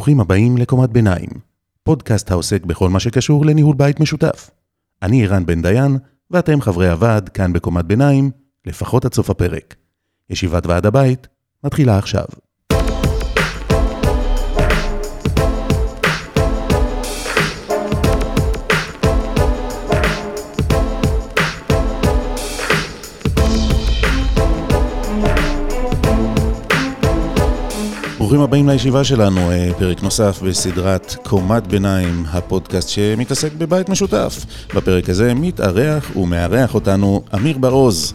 ברוכים הבאים לקומת ביניים, פודקאסט העוסק בכל מה שקשור לניהול בית משותף. אני ערן בן דיין, ואתם חברי הוועד כאן בקומת ביניים, לפחות עד סוף הפרק. ישיבת ועד הבית מתחילה עכשיו. ברוכים הבאים לישיבה שלנו, אה, פרק נוסף בסדרת קומת ביניים, הפודקאסט שמתעסק בבית משותף. בפרק הזה מתארח ומארח אותנו אמיר בר-עוז.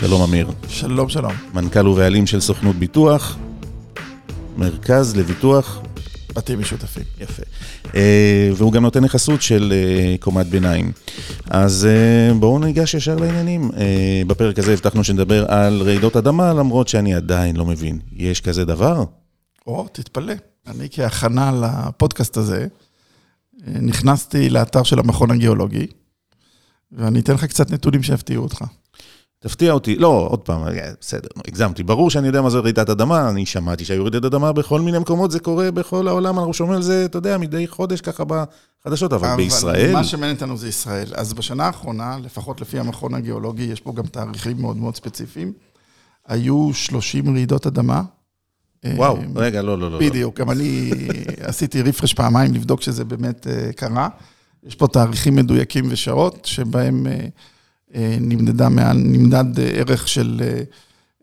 שלום אמיר. שלום, שלום. מנכ"ל ובעלים של סוכנות ביטוח, מרכז לביטוח בתים משותפים. יפה. אה, והוא גם נותן נכסות של אה, קומת ביניים. אז בואו ניגש ישר לעניינים. בפרק הזה הבטחנו שנדבר על רעידות אדמה, למרות שאני עדיין לא מבין. יש כזה דבר? או, תתפלא. אני כהכנה לפודקאסט הזה, נכנסתי לאתר של המכון הגיאולוגי, ואני אתן לך קצת נתונים שיפתיעו אותך. תפתיע אותי, לא, עוד פעם, אה, בסדר, הגזמתי. ברור שאני יודע מה זה רעידת אדמה, אני שמעתי שהיו רעידת אדמה בכל מיני מקומות, זה קורה בכל העולם, אנחנו שומעים על זה, אתה יודע, מדי חודש ככה בחדשות, אבל, אבל בישראל... מה שמעניין אותנו זה ישראל. אז בשנה האחרונה, לפחות לפי המכון הגיאולוגי, יש פה גם תאריכים מאוד מאוד ספציפיים, היו 30 רעידות אדמה. וואו, אה, רגע, לא, לא, לא. לא. בדיוק, גם אני עשיתי רפרש פעמיים לבדוק שזה באמת אה, קרה. יש פה תאריכים מדויקים ושעות שבהם... אה, נמדדה מעל, נמדד אה, ערך של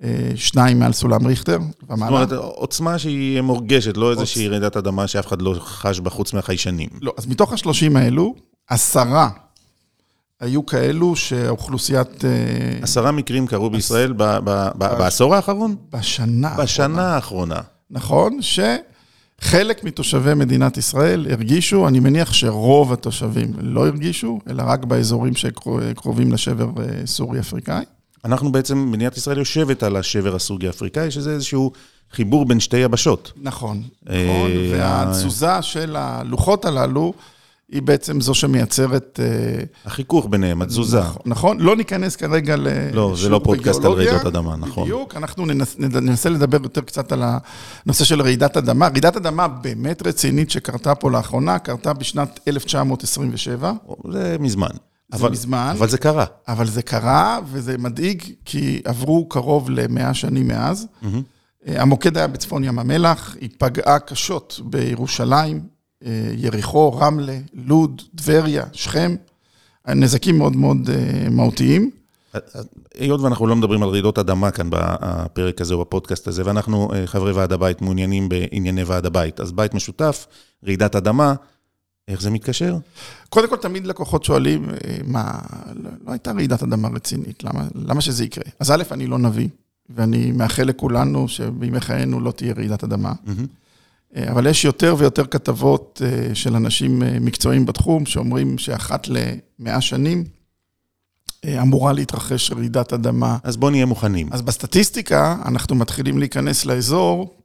אה, שניים מעל סולם ריכטר ומעלה. זאת אומרת, עוצמה שהיא מורגשת, לא איזושהי רעידת אדמה שאף אחד לא חש בה חוץ מהחיישנים. לא, אז מתוך השלושים האלו, עשרה היו כאלו שהאוכלוסיית... עשרה מקרים קרו בישראל בעשור האחרון? בשנה האחרונה. בשנה האחרונה. נכון, ש... חלק מתושבי מדינת ישראל הרגישו, אני מניח שרוב התושבים לא הרגישו, אלא רק באזורים שקרובים לשבר אה, סורי-אפריקאי. אנחנו בעצם, מדינת ישראל יושבת על השבר הסורי-אפריקאי, שזה איזשהו חיבור בין שתי יבשות. נכון, אה, נכון, והתזוזה של הלוחות הללו, היא בעצם זו שמייצרת... אה, החיכוך ביניהם, התזוזה. נכון, נכון, לא ניכנס כרגע לשיעור לא, זה לא פודקאסט על רעידות אדמה, נכון. בדיוק, אנחנו ננס, ננסה לדבר יותר קצת על הנושא של רעידת אדמה. רעידת אדמה באמת רצינית שקרתה פה לאחרונה, קרתה בשנת 1927. זה מזמן. זה אבל, מזמן. אבל זה קרה. אבל זה קרה, וזה מדאיג, כי עברו קרוב למאה שנים מאז. Mm-hmm. המוקד היה בצפון ים המלח, היא פגעה קשות בירושלים, יריחו, רמלה, לוד, טבריה, שכם, נזקים מאוד מאוד אה, מהותיים. היות ואנחנו לא מדברים על רעידות אדמה כאן בפרק הזה או בפודקאסט הזה, ואנחנו, אה, חברי ועד הבית, מעוניינים בענייני ועד הבית, אז בית משותף, רעידת אדמה, איך זה מתקשר? קודם כל, תמיד לקוחות שואלים, מה, לא, לא הייתה רעידת אדמה רצינית, למה, למה שזה יקרה? אז א', אני לא נביא, ואני מאחל לכולנו שבימי חיינו לא תהיה רעידת אדמה. Mm-hmm. אה, אבל יש יותר ויותר כתבות אה, של אנשים אה, מקצועיים בתחום, שאומרים שאחת למאה שנים אמורה להתרחש רעידת אדמה. אז בואו נהיה מוכנים. אז בסטטיסטיקה, אנחנו מתחילים להיכנס לאזור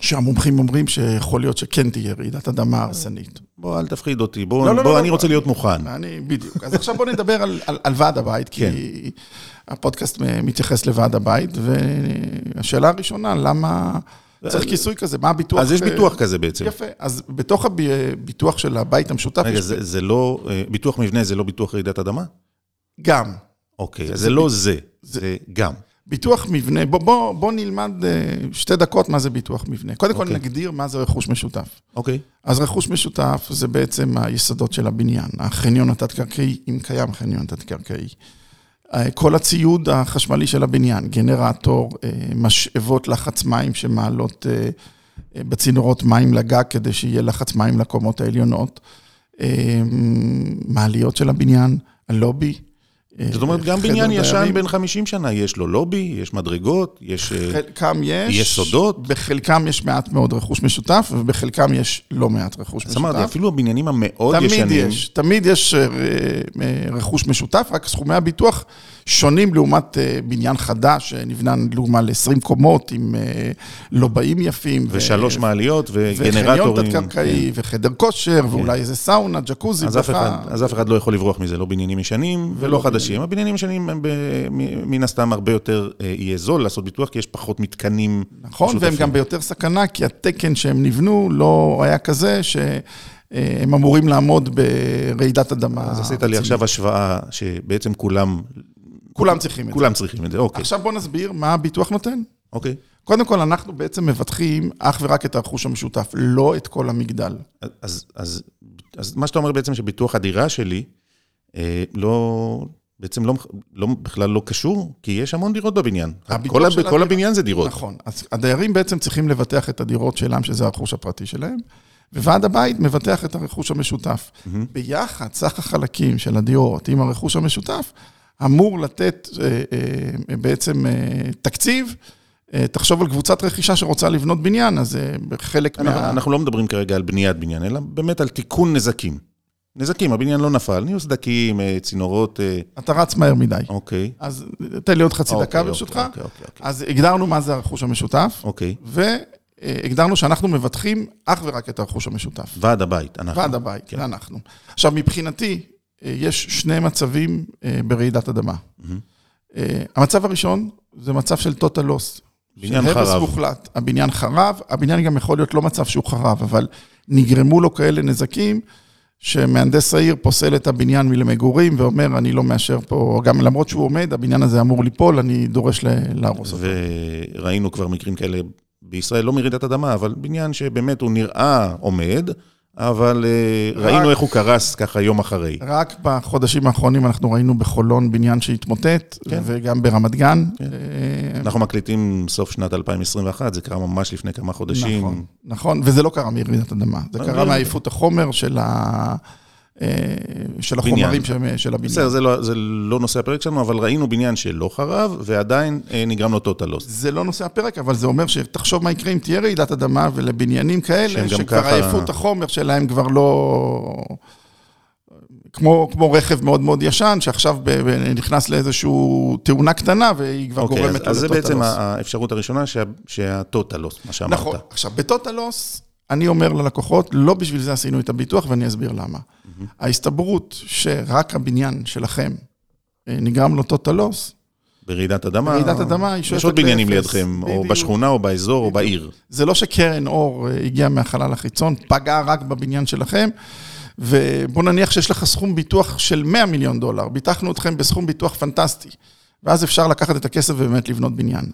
שהמומחים אומרים שיכול להיות שכן תהיה רעידת אדמה הרסנית. בוא, אל תפחיד אותי, בוא, לא, לא, בוא, לא, אני לא, רוצה להיות מוכן. אני, בדיוק. אז עכשיו בואו נדבר על, על, על ועד הבית, כי כן. הפודקאסט מתייחס לוועד הבית, והשאלה הראשונה, למה... צריך כיסוי כזה, מה הביטוח? אז יש ביטוח כזה בעצם. יפה, אז בתוך הביטוח של הבית המשותף... רגע, זה לא, אה, ביטוח מבנה זה לא ביטוח רעידת אדמה? גם. אוקיי, זה לא זה, זה גם. ביטוח מבנה, בוא, בוא, בוא נלמד אה, שתי דקות מה זה ביטוח מבנה. קודם כל okay. אוקיי. נגדיר מה זה רכוש משותף. אוקיי. Okay. אז רכוש משותף זה בעצם היסודות של הבניין, החניון התת-קרקעי, אם קיים חניון תת-קרקעי. אה, כל הציוד החשמלי של הבניין, גנרטור, אה, משאבות לחץ מים שמעלות אה, בצינורות מים לגג כדי שיהיה לחץ מים לקומות העליונות, מעליות של הבניין, הלובי. זאת אומרת, גם בניין ישן בן 50 שנה, יש לו לובי, יש מדרגות, יש... חלקם יש. יש סודות. בחלקם יש מעט מאוד רכוש משותף, ובחלקם יש לא מעט רכוש משותף. זאת אומרת, אפילו הבניינים המאוד תמיד ישנים... תמיד יש, תמיד יש רכוש משותף, רק סכומי הביטוח שונים לעומת אה, בניין חדש שנבנה לדוגמה ל-20 קומות עם אה, לובעים יפים. ושלוש ו... מעליות וגנרטורים. וחניון תת-קרקעי, כן. וחדר כושר, כן. ואולי איזה סאונה, ג'קוזי. אז אף, אחד, אז אף אחד לא יכול לברוח מזה, לא בניינים ישנים ולא חדשים. הבניינים ישנים הם מן הסתם הרבה יותר יהיה זול לעשות ביטוח, כי יש פחות מתקנים. נכון, והם גם ביותר סכנה, כי התקן שהם נבנו לא היה כזה ש... הם אמורים לעמוד ברעידת אדמה. אז עשית לי עכשיו השוואה שבעצם כולם... כולם צריכים את זה. כולם צריכים את זה, אוקיי. עכשיו בוא נסביר מה הביטוח נותן. אוקיי. קודם כל, אנחנו בעצם מבטחים אך ורק את הרכוש המשותף, לא את כל המגדל. אז, אז, אז מה שאתה אומר בעצם שביטוח הדירה שלי, אה, לא, בעצם לא, לא, בכלל לא קשור, כי יש המון דירות בבניין. כל, כל הדיר... הבניין זה דירות. נכון. אז הדיירים בעצם צריכים לבטח את הדירות שלהם, שזה הרכוש הפרטי שלהם. וועד הבית מבטח את הרכוש המשותף. Mm-hmm. ביחד, סך החלקים של הדירות עם הרכוש המשותף, אמור לתת אה, אה, בעצם אה, תקציב. תחשוב על קבוצת רכישה שרוצה לבנות בניין, אז חלק אנחנו, מה... אנחנו לא מדברים כרגע על בניית בניין, אלא באמת על תיקון נזקים. נזקים, הבניין לא נפל, נהיו סדקים, צינורות. אתה רץ מהר מדי. אוקיי. אז תן לי עוד חצי אוקיי, דקה ברשותך. אוקיי, אוקיי, אוקיי. אז הגדרנו מה זה הרכוש המשותף. אוקיי. הגדרנו שאנחנו מבטחים אך ורק את הרכוש המשותף. ועד הבית, אנחנו. ועד הבית, כן. אנחנו. עכשיו, מבחינתי, יש שני מצבים אה, ברעידת אדמה. Mm-hmm. המצב הראשון זה מצב של total loss. בניין חרב. הרס מוחלט. הבניין חרב, הבניין גם יכול להיות לא מצב שהוא חרב, אבל נגרמו לו כאלה נזקים, שמהנדס העיר פוסל את הבניין מלמגורים ואומר, אני לא מאשר פה, גם למרות שהוא עומד, הבניין הזה אמור ליפול, אני דורש להרוס אותו. וראינו כבר מקרים כאלה בישראל לא מרעידת אדמה, אבל בניין שבאמת הוא נראה עומד, אבל אה, רק, ראינו איך הוא קרס ככה יום אחרי. רק בחודשים האחרונים אנחנו ראינו בחולון בניין שהתמוטט, כן. וגם ברמת גן. כן. אה, אנחנו מקליטים סוף שנת 2021, זה קרה ממש לפני כמה חודשים. נכון, נכון, וזה לא קרה מרעידת אדמה, זה קרה מעייפות החומר של ה... אה, של החומרים של הבניין. בסדר, זה, לא, זה לא נושא הפרק שלנו, אבל ראינו בניין שלא חרב, ועדיין אה, נגרם לו total loss. זה לא נושא הפרק, אבל זה אומר שתחשוב מה יקרה אם תהיה רעידת אדמה, ולבניינים כאלה, שכבר ככה... עייפות החומר שלהם כבר לא... כמו, כמו רכב מאוד מאוד ישן, שעכשיו נכנס לאיזושהי תאונה קטנה, והיא כבר okay, אוקיי, גורמת לו לטוטל לוס. אז זה בעצם האפשרות הראשונה, שהטוטל לוס, מה שאמרת. נכון. עכשיו, בטוטל לוס, אני אומר ללקוחות, לא בשביל זה עשינו את הביטוח, ואני אסביר למה. Mm-hmm. ההסתברות שרק הבניין שלכם אה, נגרם לו total loss, ברעידת אדמה, ברעידת אדמה היא שואפת יש עוד בניינים לידכם, או בשכונה, או באזור, או בעיר. זה לא שקרן אור אה, הגיעה מהחלל החיצון, פגעה רק בבניין שלכם, ובוא נניח שיש לך סכום ביטוח של 100 מיליון דולר, ביטחנו אתכם בסכום ביטוח פנטסטי, ואז אפשר לקחת את הכסף ובאמת לבנות בניין.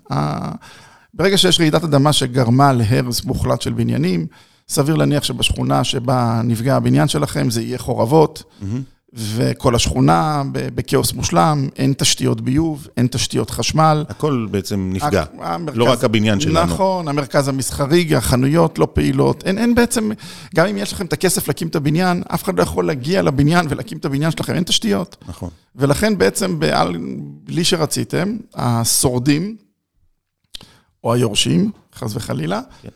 ברגע שיש רעידת אדמה שגרמה להרס מוחלט של בניינים, סביר להניח שבשכונה שבה נפגע הבניין שלכם זה יהיה חורבות, mm-hmm. וכל השכונה בכאוס מושלם, אין תשתיות ביוב, אין תשתיות חשמל. הכל בעצם נפגע, המרכז, לא רק הבניין שלנו. נכון, המרכז המסחרי, החנויות לא פעילות, אין, אין בעצם, גם אם יש לכם את הכסף להקים את הבניין, אף אחד לא יכול להגיע לבניין ולהקים את הבניין שלכם, אין תשתיות. נכון. ולכן בעצם, בלי שרציתם, השורדים, או היורשים, חס וחלילה, כן.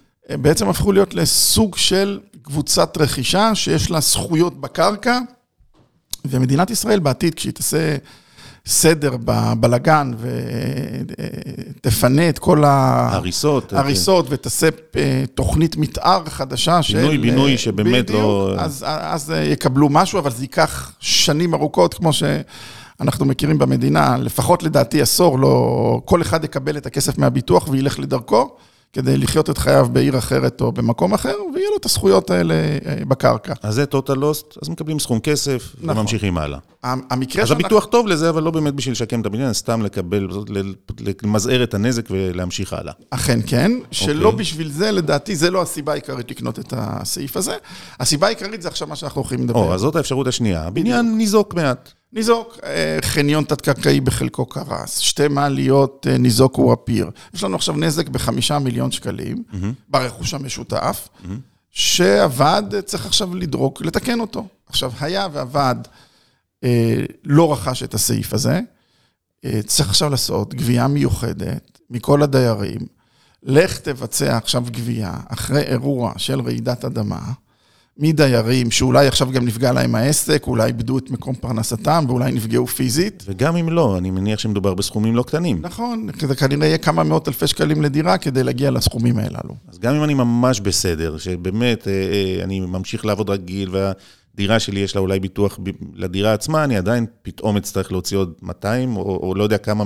בעצם הפכו להיות לסוג של קבוצת רכישה שיש לה זכויות בקרקע, ומדינת ישראל בעתיד, כשהיא תעשה סדר בבלגן ותפנה את כל ההריסות, ההריסות okay. ותעשה אה, תוכנית מתאר חדשה של... בינוי, בינוי שבאמת בדיוק, לא... אז, אז יקבלו משהו, אבל זה ייקח שנים ארוכות, כמו ש... אנחנו מכירים במדינה, לפחות לדעתי עשור, לא, כל אחד יקבל את הכסף מהביטוח וילך לדרכו. כדי לחיות את חייו בעיר אחרת או במקום אחר, ויהיה לו את הזכויות האלה אה, בקרקע. אז זה total lost, אז מקבלים סכום כסף נכון. וממשיכים הלאה. המקרה אז הביטוח טוב לזה, אבל לא באמת בשביל לשקם את הבניין, סתם לקבל, למזער את הנזק ולהמשיך הלאה. אכן כן, שלא אוקיי. בשביל זה, לדעתי, זה לא הסיבה העיקרית לקנות את הסעיף הזה. הסיבה העיקרית זה עכשיו מה שאנחנו הולכים לדבר. או, אז זאת האפשרות השנייה. הבניין ניזוק מעט. ניזוק, אה, חניון תת-קרקעי בחלקו קרס, שתי מעליות אה, ניזוקו הפיר. יש לנו עכשיו נזק בחמישה מיליון שקלים mm-hmm. ברכוש המשותף, mm-hmm. שהוועד צריך עכשיו לדרוק, לתקן אותו. עכשיו, היה והוועד אה, לא רכש את הסעיף הזה, אה, צריך עכשיו לעשות גבייה מיוחדת מכל הדיירים. לך תבצע עכשיו גבייה אחרי אירוע של רעידת אדמה. מדיירים שאולי עכשיו גם נפגע להם העסק, אולי איבדו את מקום פרנסתם ואולי נפגעו פיזית. וגם אם לא, אני מניח שמדובר בסכומים לא קטנים. נכון, זה כנראה יהיה כמה מאות אלפי שקלים לדירה כדי להגיע לסכומים הללו. אז גם אם אני ממש בסדר, שבאמת אה, אה, אני ממשיך לעבוד רגיל והדירה שלי יש לה אולי ביטוח לדירה עצמה, אני עדיין פתאום אצטרך להוציא עוד 200 או, או לא יודע כמה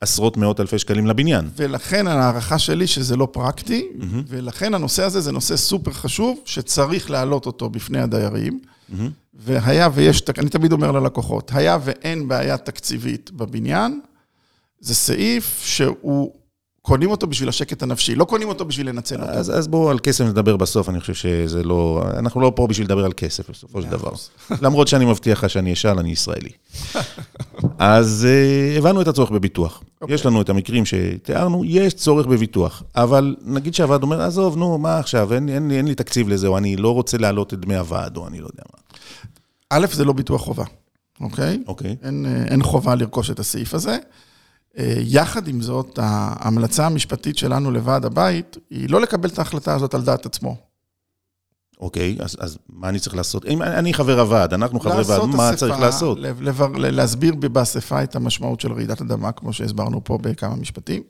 עשרות מאות אלפי שקלים לבניין. ולכן ההערכה שלי שזה לא פרקטי, mm-hmm. ולכן הנושא הזה זה נושא סופר חשוב, שצריך להעלות אותו בפני הדיירים. Mm-hmm. והיה ויש, אני תמיד אומר ללקוחות, היה ואין בעיה תקציבית בבניין, זה סעיף שהוא קונים אותו בשביל השקט הנפשי, לא קונים אותו בשביל לנצל אותו. אז, אז בואו על כסף נדבר בסוף, אני חושב שזה לא... אנחנו לא פה בשביל לדבר על כסף בסופו של דבר. למרות שאני מבטיח לך שאני אשאל, אני ישראלי. אז uh, הבנו את הצורך בביטוח. Okay. אוקיי. יש לנו את המקרים שתיארנו, יש צורך בביטוח. אבל נגיד שהוועד אומר, עזוב, נו, מה עכשיו, אין, אין, אין לי תקציב לזה, או אני לא רוצה להעלות את דמי הוועד, או אני לא יודע מה. א', זה לא ביטוח חובה, אוקיי? אוקיי. Okay. אין, אה, אין חובה לרכוש את הסעיף הזה. אה, יחד עם זאת, ההמלצה המשפטית שלנו לוועד הבית, היא לא לקבל את ההחלטה הזאת על דעת עצמו. אוקיי, אז, אז מה אני צריך לעשות? אם אני חבר הוועד, אנחנו חברי ועד, מה אספה, צריך לעשות? לבר, להסביר באספה את המשמעות של רעידת אדמה, כמו שהסברנו פה בכמה משפטים.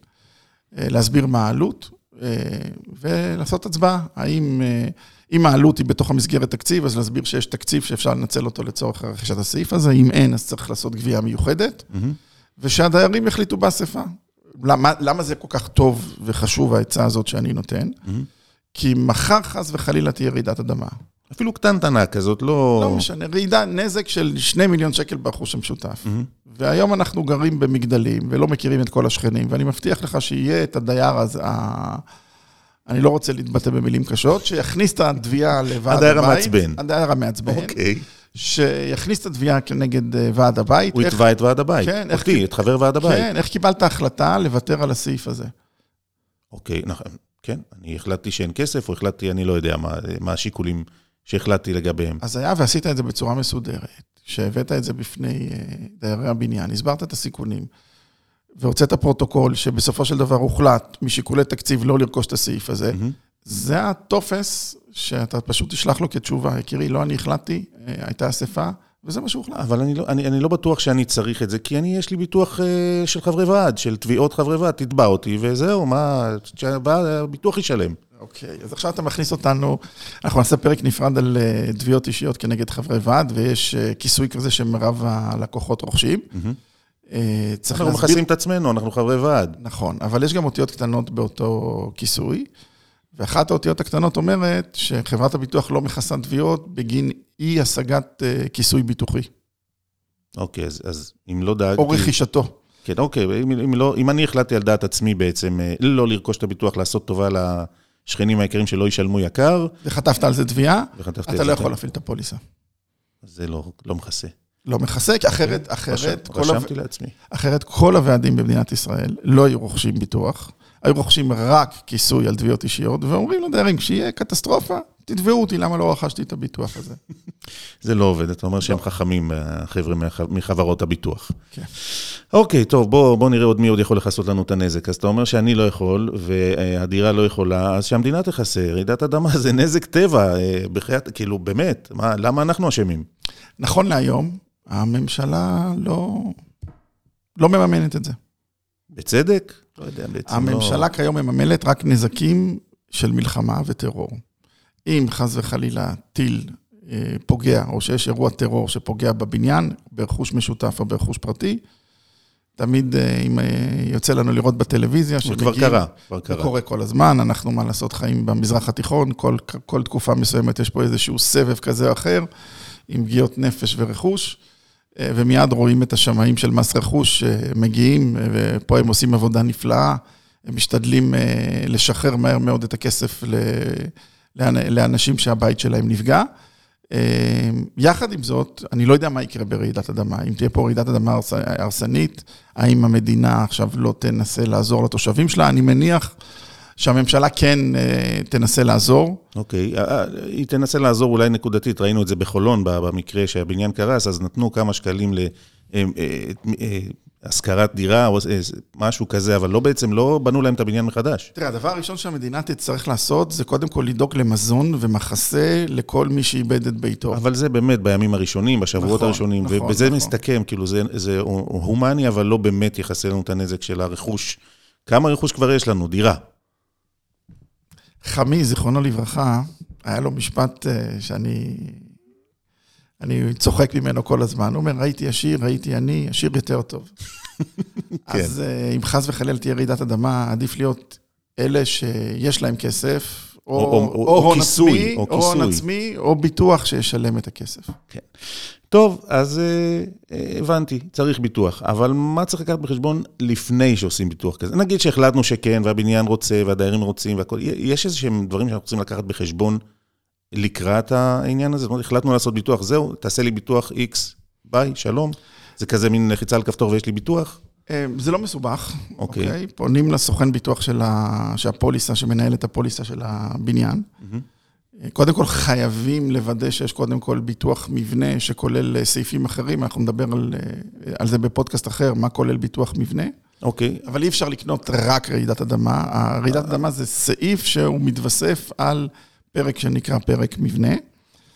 אה, להסביר מה העלות, אה, ולעשות הצבעה. האם, אם העלות היא בתוך המסגרת תקציב, אז להסביר שיש תקציב שאפשר לנצל אותו לצורך רכישת הסעיף הזה. אם אין, אז צריך לעשות גבייה מיוחדת. Mm-hmm. ושהדיירים יחליטו באספה. למה, למה זה כל כך טוב וחשוב העצה הזאת שאני נותן? Mm-hmm. כי מחר חס וחלילה תהיה רעידת אדמה. אפילו קטנטנה כזאת, לא... לא משנה, רעידה, נזק של שני מיליון שקל ברכוש המשותף. Mm-hmm. והיום אנחנו גרים במגדלים ולא מכירים את כל השכנים, ואני מבטיח לך שיהיה את הדייר הזה, ה... אני לא רוצה להתבטא במילים קשות, שיכניס את התביעה לוועד הבית. הדייר המעצבן. הדייר המעצבן. אוקיי. Okay. שיכניס את התביעה כנגד אה, ועד הבית. הוא יתבע את ועד הבית. כן. אותי, את חבר ועד הבית. כן, איך קיבלת החלטה לוותר על הסעיף הזה? אוקיי, נכון. כן, אני החלטתי שאין כסף, או החלטתי, אני לא יודע מה, מה השיקולים שהחלטתי לגביהם. אז היה ועשית את זה בצורה מסודרת, שהבאת את זה בפני אה, דיירי הבניין, הסברת את הסיכונים, והוצאת פרוטוקול שבסופו של דבר הוחלט משיקולי תקציב לא לרכוש את הסעיף הזה, mm-hmm. זה הטופס שאתה פשוט תשלח לו כתשובה, יקירי, לא אני החלטתי, אה, הייתה אספה, וזה מה שהוחלט. אבל אני לא, אני, אני לא בטוח שאני צריך את זה, כי אני, יש לי ביטוח uh, של חברי ועד, של תביעות חברי ועד, תתבע אותי, וזהו, מה, הביטוח ישלם. אוקיי, אז עכשיו אתה מכניס אותנו, אנחנו נעשה פרק נפרד על uh, תביעות אישיות כנגד חברי ועד, ויש uh, כיסוי כזה שמרב הלקוחות רוכשים. Mm-hmm. צריך אנחנו להסביר... מכסים את עצמנו, אנחנו חברי ועד. נכון, אבל יש גם אותיות קטנות באותו כיסוי. ואחת האותיות הקטנות אומרת שחברת הביטוח לא מכסה תביעות בגין אי השגת uh, כיסוי ביטוחי. אוקיי, אז, אז אם לא דאגתי... או רכישתו. כן, אוקיי, אם, אם, לא, אם אני החלטתי על דעת עצמי בעצם אה, לא לרכוש את הביטוח, לעשות טובה לשכנים היקרים שלא ישלמו יקר. וחטפת על זה תביעה, אתה לא יכול להפעיל את הפוליסה. זה לא, לא מכסה. לא מכסה, כי אחרת, אחרת... רשמתי לעצמי. אחרת כל הוועדים במדינת ישראל לא היו רוכשים ביטוח. היו רוכשים רק כיסוי על תביעות אישיות, ואומרים לדיירים, כשיהיה קטסטרופה, תתבעו אותי, למה לא רכשתי את הביטוח הזה? זה לא עובד, אתה אומר שהם לא. חכמים, החבר'ה מחברות הביטוח. כן. אוקיי, טוב, בוא, בוא נראה עוד מי עוד יכול לכסות לנו את הנזק. אז אתה אומר שאני לא יכול, והדירה לא יכולה, אז שהמדינה תכסה. רעידת אדמה זה נזק טבע, אה, בחיית, כאילו, באמת, מה, למה אנחנו אשמים? נכון להיום, הממשלה לא, לא מממנת את זה. בצדק? לא יודע, בעצם לא... הממשלה כיום מממנת רק נזקים של מלחמה וטרור. אם חס וחלילה טיל אה, פוגע, או שיש אירוע טרור שפוגע בבניין, ברכוש משותף או ברכוש פרטי, תמיד אה, אם אה, יוצא לנו לראות בטלוויזיה, שמגיעים... כבר קרה, כבר קרה. זה קורה כל הזמן, אנחנו, מה לעשות, חיים במזרח התיכון, כל, כל תקופה מסוימת יש פה איזשהו סבב כזה או אחר, עם פגיעות נפש ורכוש. ומיד רואים את השמאים של מס רכוש מגיעים, ופה הם עושים עבודה נפלאה, הם משתדלים אה, לשחרר מהר מאוד את הכסף לאנשים שהבית שלהם נפגע. אה, יחד עם זאת, אני לא יודע מה יקרה ברעידת אדמה. אם תהיה פה רעידת אדמה הרסנית, האם המדינה עכשיו לא תנסה לעזור לתושבים שלה? אני מניח שהממשלה כן אה, תנסה לעזור. אוקיי, okay. אה, היא תנסה לעזור אולי נקודתית, ראינו את זה בחולון, במקרה שהבניין קרס, אז נתנו כמה שקלים ל... השכרת דירה או משהו כזה, אבל לא בעצם, לא בנו להם את הבניין מחדש. תראה, הדבר הראשון שהמדינה תצטרך לעשות, זה קודם כל לדאוג למזון ומחסה לכל מי שאיבד את ביתו. אבל זה באמת בימים הראשונים, בשבועות נכון, הראשונים, נכון, ובזה נכון. מסתכם, כאילו זה, זה הומני, אבל לא באמת יכסה לנו את הנזק של הרכוש. כמה רכוש כבר יש לנו? דירה. חמי, זיכרונו לברכה, היה לו משפט אה, שאני אני צוחק ממנו כל הזמן. הוא אומר, ראיתי עשיר, ראיתי עני, עשיר יותר טוב. כן. אז אה, אם חס וחלילה תהיה רעידת אדמה, עדיף להיות אלה שיש להם כסף, או, או- או- או, או כיסוי, עצמי, או או הון כיסוי. עצמי, או ביטוח שישלם את הכסף. טוב, אז אה, אה, הבנתי, צריך ביטוח, אבל מה צריך לקחת בחשבון לפני שעושים ביטוח כזה? נגיד שהחלטנו שכן, והבניין רוצה, והדיירים רוצים, והכול, יש איזה שהם דברים שאנחנו צריכים לקחת בחשבון לקראת העניין הזה? זאת אומרת, החלטנו לעשות ביטוח, זהו, תעשה לי ביטוח X, ביי, שלום. זה כזה מין לחיצה על כפתור ויש לי ביטוח? אה, זה לא מסובך, אוקיי. אוקיי? פונים לסוכן ביטוח של ה... שהפוליסה, שמנהל את הפוליסה של הבניין. אה, קודם כל חייבים לוודא שיש קודם כל ביטוח מבנה שכולל אה, סעיפים אחרים, אנחנו נדבר על, אה, על זה בפודקאסט אחר, מה כולל ביטוח מבנה. אוקיי, אבל אי אפשר לקנות רק רעידת אדמה. הרעידת אדמה זה סעיף שהוא מתווסף על פרק שנקרא פרק מבנה.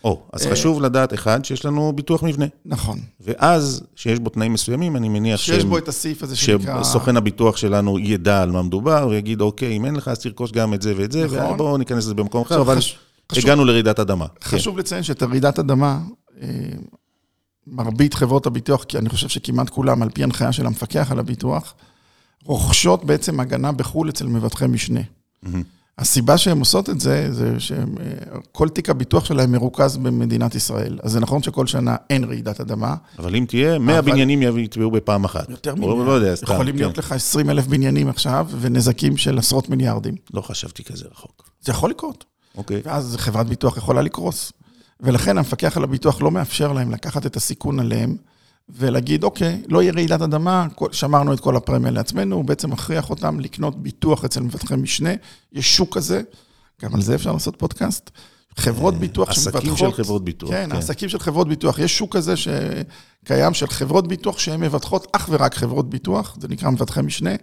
או, אז אה, חשוב לדעת, אחד, שיש לנו ביטוח מבנה. נכון. ואז, שיש בו תנאים מסוימים, אני מניח שיש שהם- בו את הסעיף הזה שנקרא... שסוכן הביטוח שלנו ידע על מה מדובר, ויגיד, אוקיי, אם אין לך, אז תרכוש גם את זה ואת זה, נכון. ובואו ניכנס לזה במקום אחר, אבל חש- חשוב- הגענו לרעידת אדמה. כן. חשוב לציין שאת רעידת אדמה, אה, מרבית חברות הביטוח, כי אני חושב שכמעט כולם, על פי הנחיה של המפקח על הביטוח, רוכשות בעצם הגנה בחו"ל אצל מבטחי משנה. מהמם. הסיבה שהן עושות את זה, זה שכל תיק הביטוח שלהם מרוכז במדינת ישראל. אז זה נכון שכל שנה אין רעידת אדמה. אבל אם תהיה, 100 אבל- בניינים יתבעו בפעם אחת. יותר או ממאה. לא יודע, סתם. יכולים כן. להיות לך 20 אלף בניינים עכשיו, ונזקים של עשרות מיליארדים. לא חשבתי כזה רחוק. זה יכול לקרות. אוקיי. ואז חברת ביטוח יכולה לקרוס. ולכן המפקח על הביטוח לא מאפשר להם לקחת את הסיכון עליהם, ולהגיד, אוקיי, לא יהיה רעידת אדמה, שמרנו את כל הפרמיה לעצמנו, הוא בעצם מכריח אותם לקנות ביטוח אצל מבטחי משנה, יש שוק כזה, גם על זה אפשר לעשות פודקאסט. חברות ביטוח אה, עסקים שמבטחות... של חברות ביטוח, כן, כן. עסקים של חברות ביטוח. יש שוק כזה שקיים של חברות ביטוח שהן מבטחות אך ורק חברות ביטוח, זה נקרא מבטחי משנה.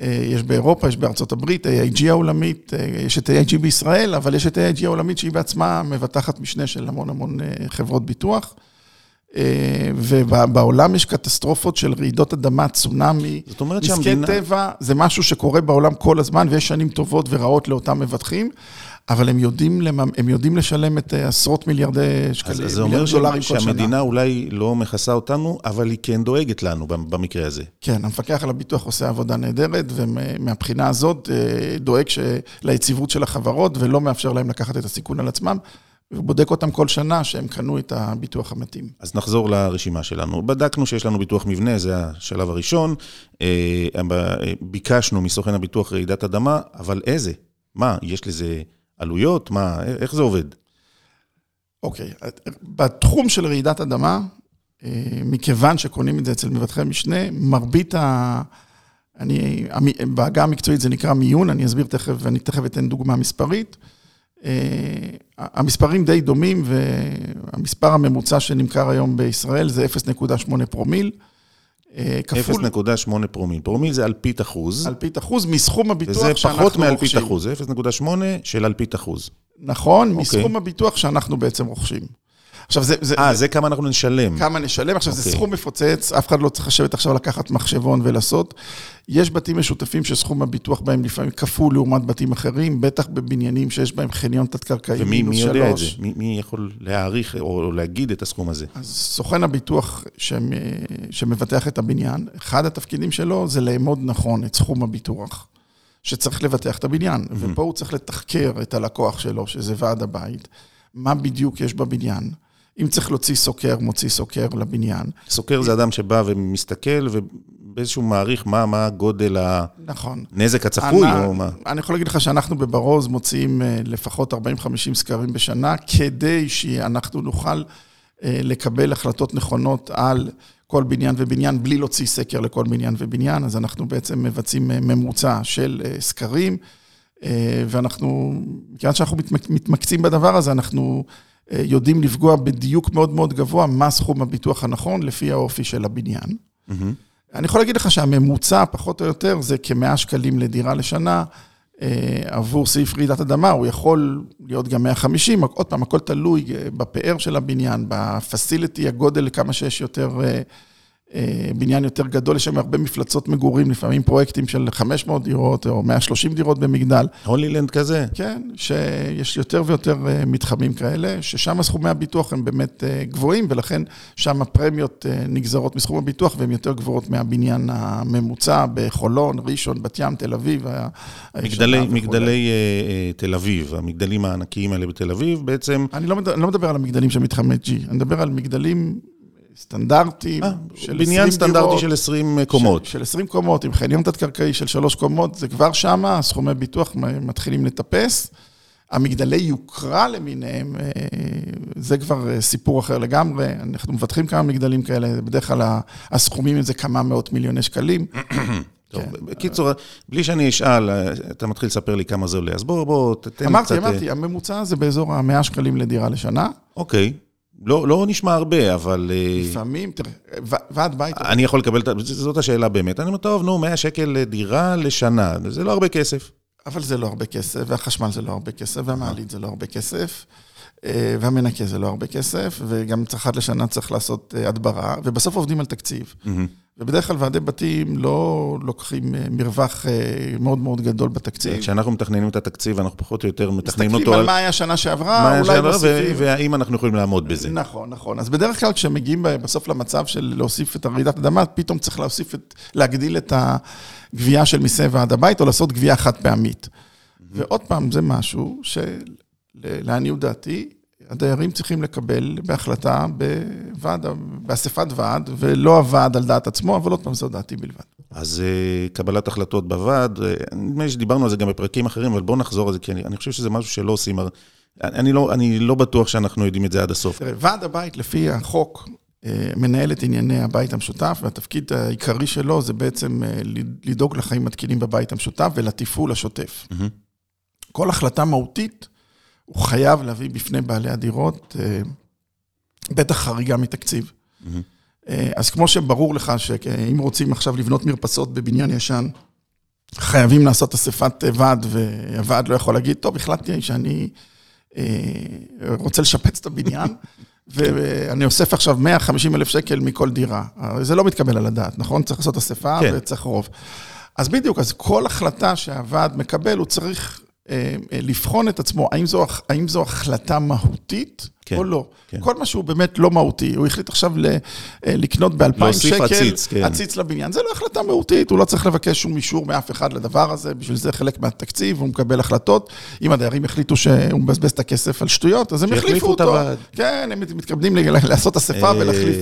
אה, יש באירופה, יש בארצות הברית, AIG העולמית, אה, יש את AIG בישראל, אבל יש את AIG העולמית שהיא בעצמה מבטחת משנה של המון המון חברות ביטוח. אה, ובעולם יש קטסטרופות של רעידות אדמה, צונאמי, זאת אומרת נזקי שהמדינה... טבע, זה משהו שקורה בעולם כל הזמן, ויש שנים טובות ורעות לאותם מבטחים, אבל הם יודעים, לממ- הם יודעים לשלם את אה, עשרות מיליארדי שקלים, אז זה אומר מיליארד דולרים ש- כל שנה. שהמדינה אולי לא מכסה אותנו, אבל היא כן דואגת לנו במ- במקרה הזה. כן, המפקח על הביטוח עושה עבודה נהדרת, ומהבחינה הזאת אה, דואג ש- ליציבות של החברות, ולא מאפשר להם לקחת את הסיכון על עצמם, ובודק אותם כל שנה שהם קנו את הביטוח המתאים. אז נחזור לרשימה שלנו. בדקנו שיש לנו ביטוח מבנה, זה השלב הראשון. אה, אה, ביקשנו מסוכן הביטוח רעידת אדמה, אבל איזה? מה, יש לזה עלויות? מה, איך זה עובד? אוקיי, בתחום של רעידת אדמה, אה, מכיוון שקונים את זה אצל מבטחי משנה, מרבית ה... אני, בעגה המקצועית זה נקרא מיון, אני אסביר תכף, ואני תכף אתן דוגמה מספרית. אה, המספרים די דומים, והמספר הממוצע שנמכר היום בישראל זה 0.8 פרומיל, אה, כפול 0.8 פרומיל. פרומיל זה אלפית אחוז, אלפית אחוז מסכום הביטוח וזה שאנחנו פחות מאלפית רוכשים. אחוז, זה 0.8 של אלפית אחוז. נכון, אוקיי. מסכום הביטוח שאנחנו בעצם רוכשים. עכשיו, זה, זה, אה, זה כמה אנחנו נשלם. כמה נשלם. עכשיו, זה אוקיי. סכום מפוצץ, אף אחד לא צריך לשבת עכשיו לקחת מחשבון ולעשות. יש בתים משותפים שסכום הביטוח בהם לפעמים כפול לעומת בתים אחרים, בטח בבניינים שיש בהם חניון תת-קרקעי ומי מינוס מי יודע את זה? שלוש. מי, מי יכול להעריך או להגיד את הסכום הזה? אז סוכן הביטוח שמ- שמבטח את הבניין, אחד התפקידים שלו זה לאמוד נכון את סכום הביטוח, שצריך לבטח את הבניין. ופה הוא צריך לתחקר את הלקוח שלו, שזה ועד הבית, מה בדיוק יש בבניין. אם צריך להוציא סוקר, מוציא סוקר לבניין. סוקר זה אדם שבא ומסתכל ובאיזשהו מעריך מה, מה גודל נכון. הנזק הצפוי, אני- או מה? אני יכול להגיד לך שאנחנו בברוז מוציאים אה, לפחות 40-50 סקרים בשנה, כדי שאנחנו נוכל אה, לקבל החלטות נכונות על כל בניין ובניין, בלי להוציא סקר לכל בניין ובניין, אז אנחנו בעצם מבצעים אה, ממוצע של סקרים, ואנחנו, מכיוון שאנחנו מתמק- מתמקצים בדבר הזה, אנחנו יודעים לפגוע בדיוק מאוד מאוד גבוה מה סכום הביטוח הנכון לפי האופי של הבניין. מהמם. אני יכול להגיד לך שהממוצע, פחות או יותר, זה כ-100 שקלים לדירה לשנה. אה, עבור סעיף רעידת אדמה, הוא יכול להיות גם 150, עוד פעם, הכל תלוי אה, בפאר של הבניין, בפסיליטי, הגודל, כמה שיש יותר אה, אה, בניין יותר גדול, יש שם הרבה מפלצות מגורים, לפעמים פרויקטים של 500 דירות או 130 דירות במגדל. הולילנד כזה. כן, שיש יותר ויותר אה, מתחמים כאלה, ששם סכומי הביטוח הם באמת אה, גבוהים, ולכן שם הפרמיות נגזרות מסכום הביטוח והן יותר גבוהות מהבניין הממוצע בחולון, ראשון, בת ים, תל אביב. מגדלי, מגדלי תל אביב, המגדלים הענקיים האלה בתל אביב, בעצם... אני לא, מדבר, אני לא מדבר על המגדלים של מתחמי G, אני מדבר על מגדלים סטנדרטי אה, של 20 בניין סטנדרטי של 20 קומות. של, של 20 קומות, עם חניון תת-קרקעי של 3 קומות, זה כבר שמה, סכומי ביטוח מתחילים לטפס. המגדלי יוקרה למיניהם, אה, זה כבר אה, סיפור אחר לגמרי. אנחנו מבטחים כמה מגדלים כאלה, בדרך כלל הסכומים הם זה כמה מאות מיליוני שקלים. טוב, כן. בקיצור, בלי שאני אשאל, אתה מתחיל לספר לי כמה זה עולה, אז בוא, בוא, תתן לי קצת... אמרתי, אמרתי, הממוצע זה באזור ה-100 שקלים לדירה לשנה. אוקיי. לא, לא נשמע הרבה, אבל... אה, לפעמים, תראה, ועד בית... אני יכול לקבל, זאת השאלה באמת. אני אומר, טוב, נו, 100 שקל לדירה לשנה, זה לא הרבה כסף. אבל זה לא הרבה כסף, והחשמל זה לא הרבה כסף, והמעלית זה לא הרבה כסף, אה, והמנקה זה לא הרבה כסף, וגם אחת לשנה צריך לעשות אה, הדברה, ובסוף עובדים על תקציב. Mm-hmm. ובדרך כלל ועדי בתים לא לוקחים אה, מרווח אה, מאוד מאוד גדול בתקציב. כשאנחנו מתכננים את התקציב, אנחנו פחות או יותר מתכננים אותו על... מסתכלים על מה היה שנה שעברה, אולי מוסיפים. והאם אנחנו יכולים לעמוד בזה. נכון, נכון. אז בדרך כלל כשמגיעים בסוף למצב של להוסיף את הרעידת אדמה, פתאום צריך להוסיף את, להגדיל את הגבייה של מיסי ועד הבית, או לעשות גבייה חד פעמית. ועוד פעם, זה משהו שלעניות דעתי, הדיירים צריכים לקבל בהחלטה בוועד, באספת ועד, ולא הוועד על דעת עצמו, אבל עוד פעם, זו דעתי בלבד. אז אה, קבלת החלטות בוועד, אה, נדמה לי שדיברנו על זה גם בפרקים אחרים, אבל בואו נחזור על זה, כי אני, אני חושב שזה משהו שלא עושים, אני לא, אני לא בטוח שאנחנו יודעים את זה עד הסוף. תראה, ועד הבית, לפי החוק, אה, מנהל את ענייני הבית המשותף, והתפקיד העיקרי שלו זה בעצם לדאוג לחיים מתקינים בבית המשותף ולתפעול השוטף. Mm-hmm. כל החלטה מהותית, הוא חייב להביא בפני בעלי הדירות, אה, בטח חריגה מתקציב. Mm-hmm. אז כמו שברור לך שאם רוצים עכשיו לבנות מרפסות בבניין ישן, חייבים לעשות אספת ועד, והוועד לא יכול להגיד, טוב, החלטתי שאני אה, רוצה לשפץ את הבניין, ואני אוסף עכשיו 150 אלף שקל מכל דירה. זה לא מתקבל על הדעת, נכון? צריך לעשות אספה כן. וצריך רוב. אז בדיוק, אז כל החלטה שהוועד מקבל, הוא צריך אה, אה, לבחון את עצמו, האם זו, האם זו החלטה מהותית כן, או לא. כן. כל מה שהוא באמת לא מהותי, הוא החליט עכשיו ל, אה, לקנות ב-2,000 שקל, עציץ, כן. עציץ לבניין, זה לא החלטה מהותית, הוא לא צריך לבקש שום אישור מאף אחד לדבר הזה, בשביל זה חלק מהתקציב, הוא מקבל החלטות. אם הדיירים החליטו שהוא מבזבז את הכסף על שטויות, אז הם יחליפו אותו. הוועד. כן, הם מתכבדים לעשות אספה ולהחליף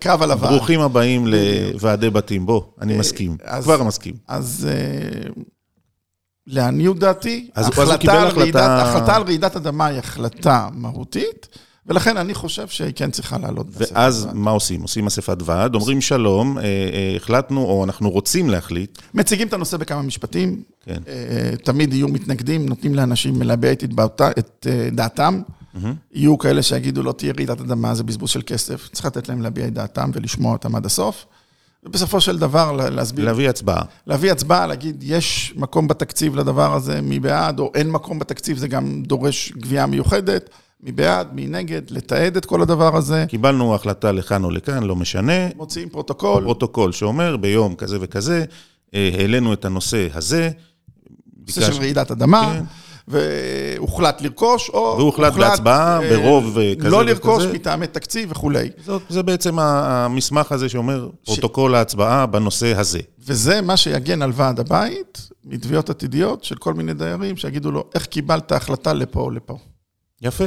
קרב על הוועד. ברוכים הבאים לוועדי בתים, בוא, אני מסכים, כבר מסכים. אז... לעניות דעתי, החלטה על, רעידת, החלטה על רעידת אדמה היא החלטה מהותית, ולכן אני חושב שהיא כן צריכה לעלות. ואז מה עושים? עושים אספת ועד, אומרים שלום, אה, אה, החלטנו, או אנחנו רוצים להחליט. מציגים את הנושא בכמה משפטים, כן. אה, תמיד יהיו מתנגדים, נותנים לאנשים להביע את דעתם. Mm-hmm. יהיו כאלה שיגידו, לא תהיה רעידת אדמה, זה בזבוז של כסף. צריך לתת להם להביע את דעתם ולשמוע אותם עד הסוף. ובסופו של דבר להסביר. להביא הצבעה. להביא הצבעה, להגיד, יש מקום בתקציב לדבר הזה, מי בעד, או אין מקום בתקציב, זה גם דורש גבייה מיוחדת. מי בעד, מי נגד, לתעד את כל הדבר הזה. קיבלנו החלטה לכאן או לכאן, לא משנה. מוציאים פרוטוקול. פרוטוקול שאומר, ביום כזה וכזה, אה, העלינו את הנושא הזה. נושא. של רעידת אדמה. כן. והוחלט לרכוש, או... והוחלט בהצבעה, אה, ברוב כזה לא וכזה. לא לרכוש מטעמי תקציב וכולי. זאת, זה בעצם המסמך הזה שאומר ש... פרוטוקול ההצבעה בנושא הזה. וזה מה שיגן על ועד הבית מתביעות עתידיות של כל מיני דיירים, שיגידו לו, איך קיבלת החלטה לפה או לפה. יפה.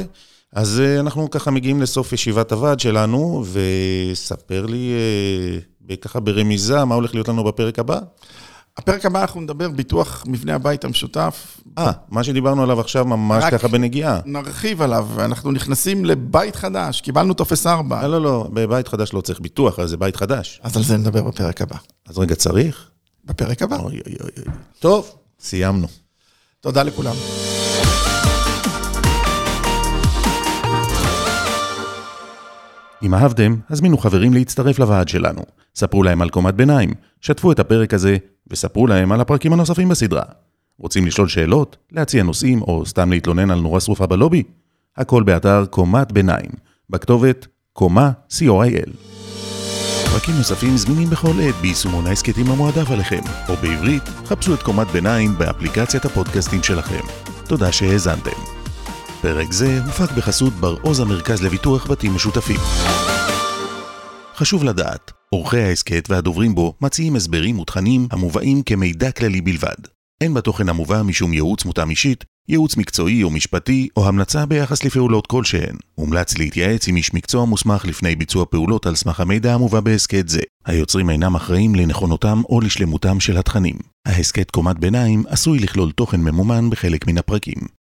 אז אה, אנחנו ככה מגיעים לסוף ישיבת הוועד שלנו, וספר לי אה, ככה ברמיזה מה הולך להיות לנו בפרק הבא. הפרק הבא אנחנו נדבר ביטוח מבנה הבית המשותף. אה, מה שדיברנו עליו עכשיו ממש ככה בנגיעה. נרחיב עליו, אנחנו נכנסים לבית חדש, קיבלנו טופס 4. לא, לא, לא, בבית חדש לא צריך ביטוח, אז זה בית חדש. אז על זה נדבר בפרק הבא. אז רגע, צריך? בפרק הבא. אוי, אוי, אוי. טוב, סיימנו. תודה לכולם. אם אהבתם, הזמינו חברים להצטרף לוועד שלנו. ספרו להם על קומת ביניים, שתפו את הפרק הזה, וספרו להם על הפרקים הנוספים בסדרה. רוצים לשאול שאלות, להציע נושאים, או סתם להתלונן על נורה שרופה בלובי? הכל באתר קומת ביניים, בכתובת קומה co.il. פרקים נוספים זמינים בכל עת ביישומון ההסכתים המועדף עליכם, או בעברית, חפשו את קומת ביניים באפליקציית הפודקאסטים שלכם. תודה שהאזנתם. פרק זה הופק בחסות בר עוז המרכז לביטוח בתים משותפים. חשוב לדעת, עורכי ההסכת והדוברים בו מציעים הסברים ותכנים המובאים כמידע כללי בלבד. אין בתוכן המובא משום ייעוץ מותאם אישית, ייעוץ מקצועי או משפטי, או המלצה ביחס לפעולות כלשהן. מומלץ להתייעץ עם איש מקצוע מוסמך לפני ביצוע פעולות על סמך המידע המובא בהסכת זה. היוצרים אינם אחראים לנכונותם או לשלמותם של התכנים. ההסכת קומת ביניים עשוי לכלול תוכן ממומן בחלק מן הפרקים.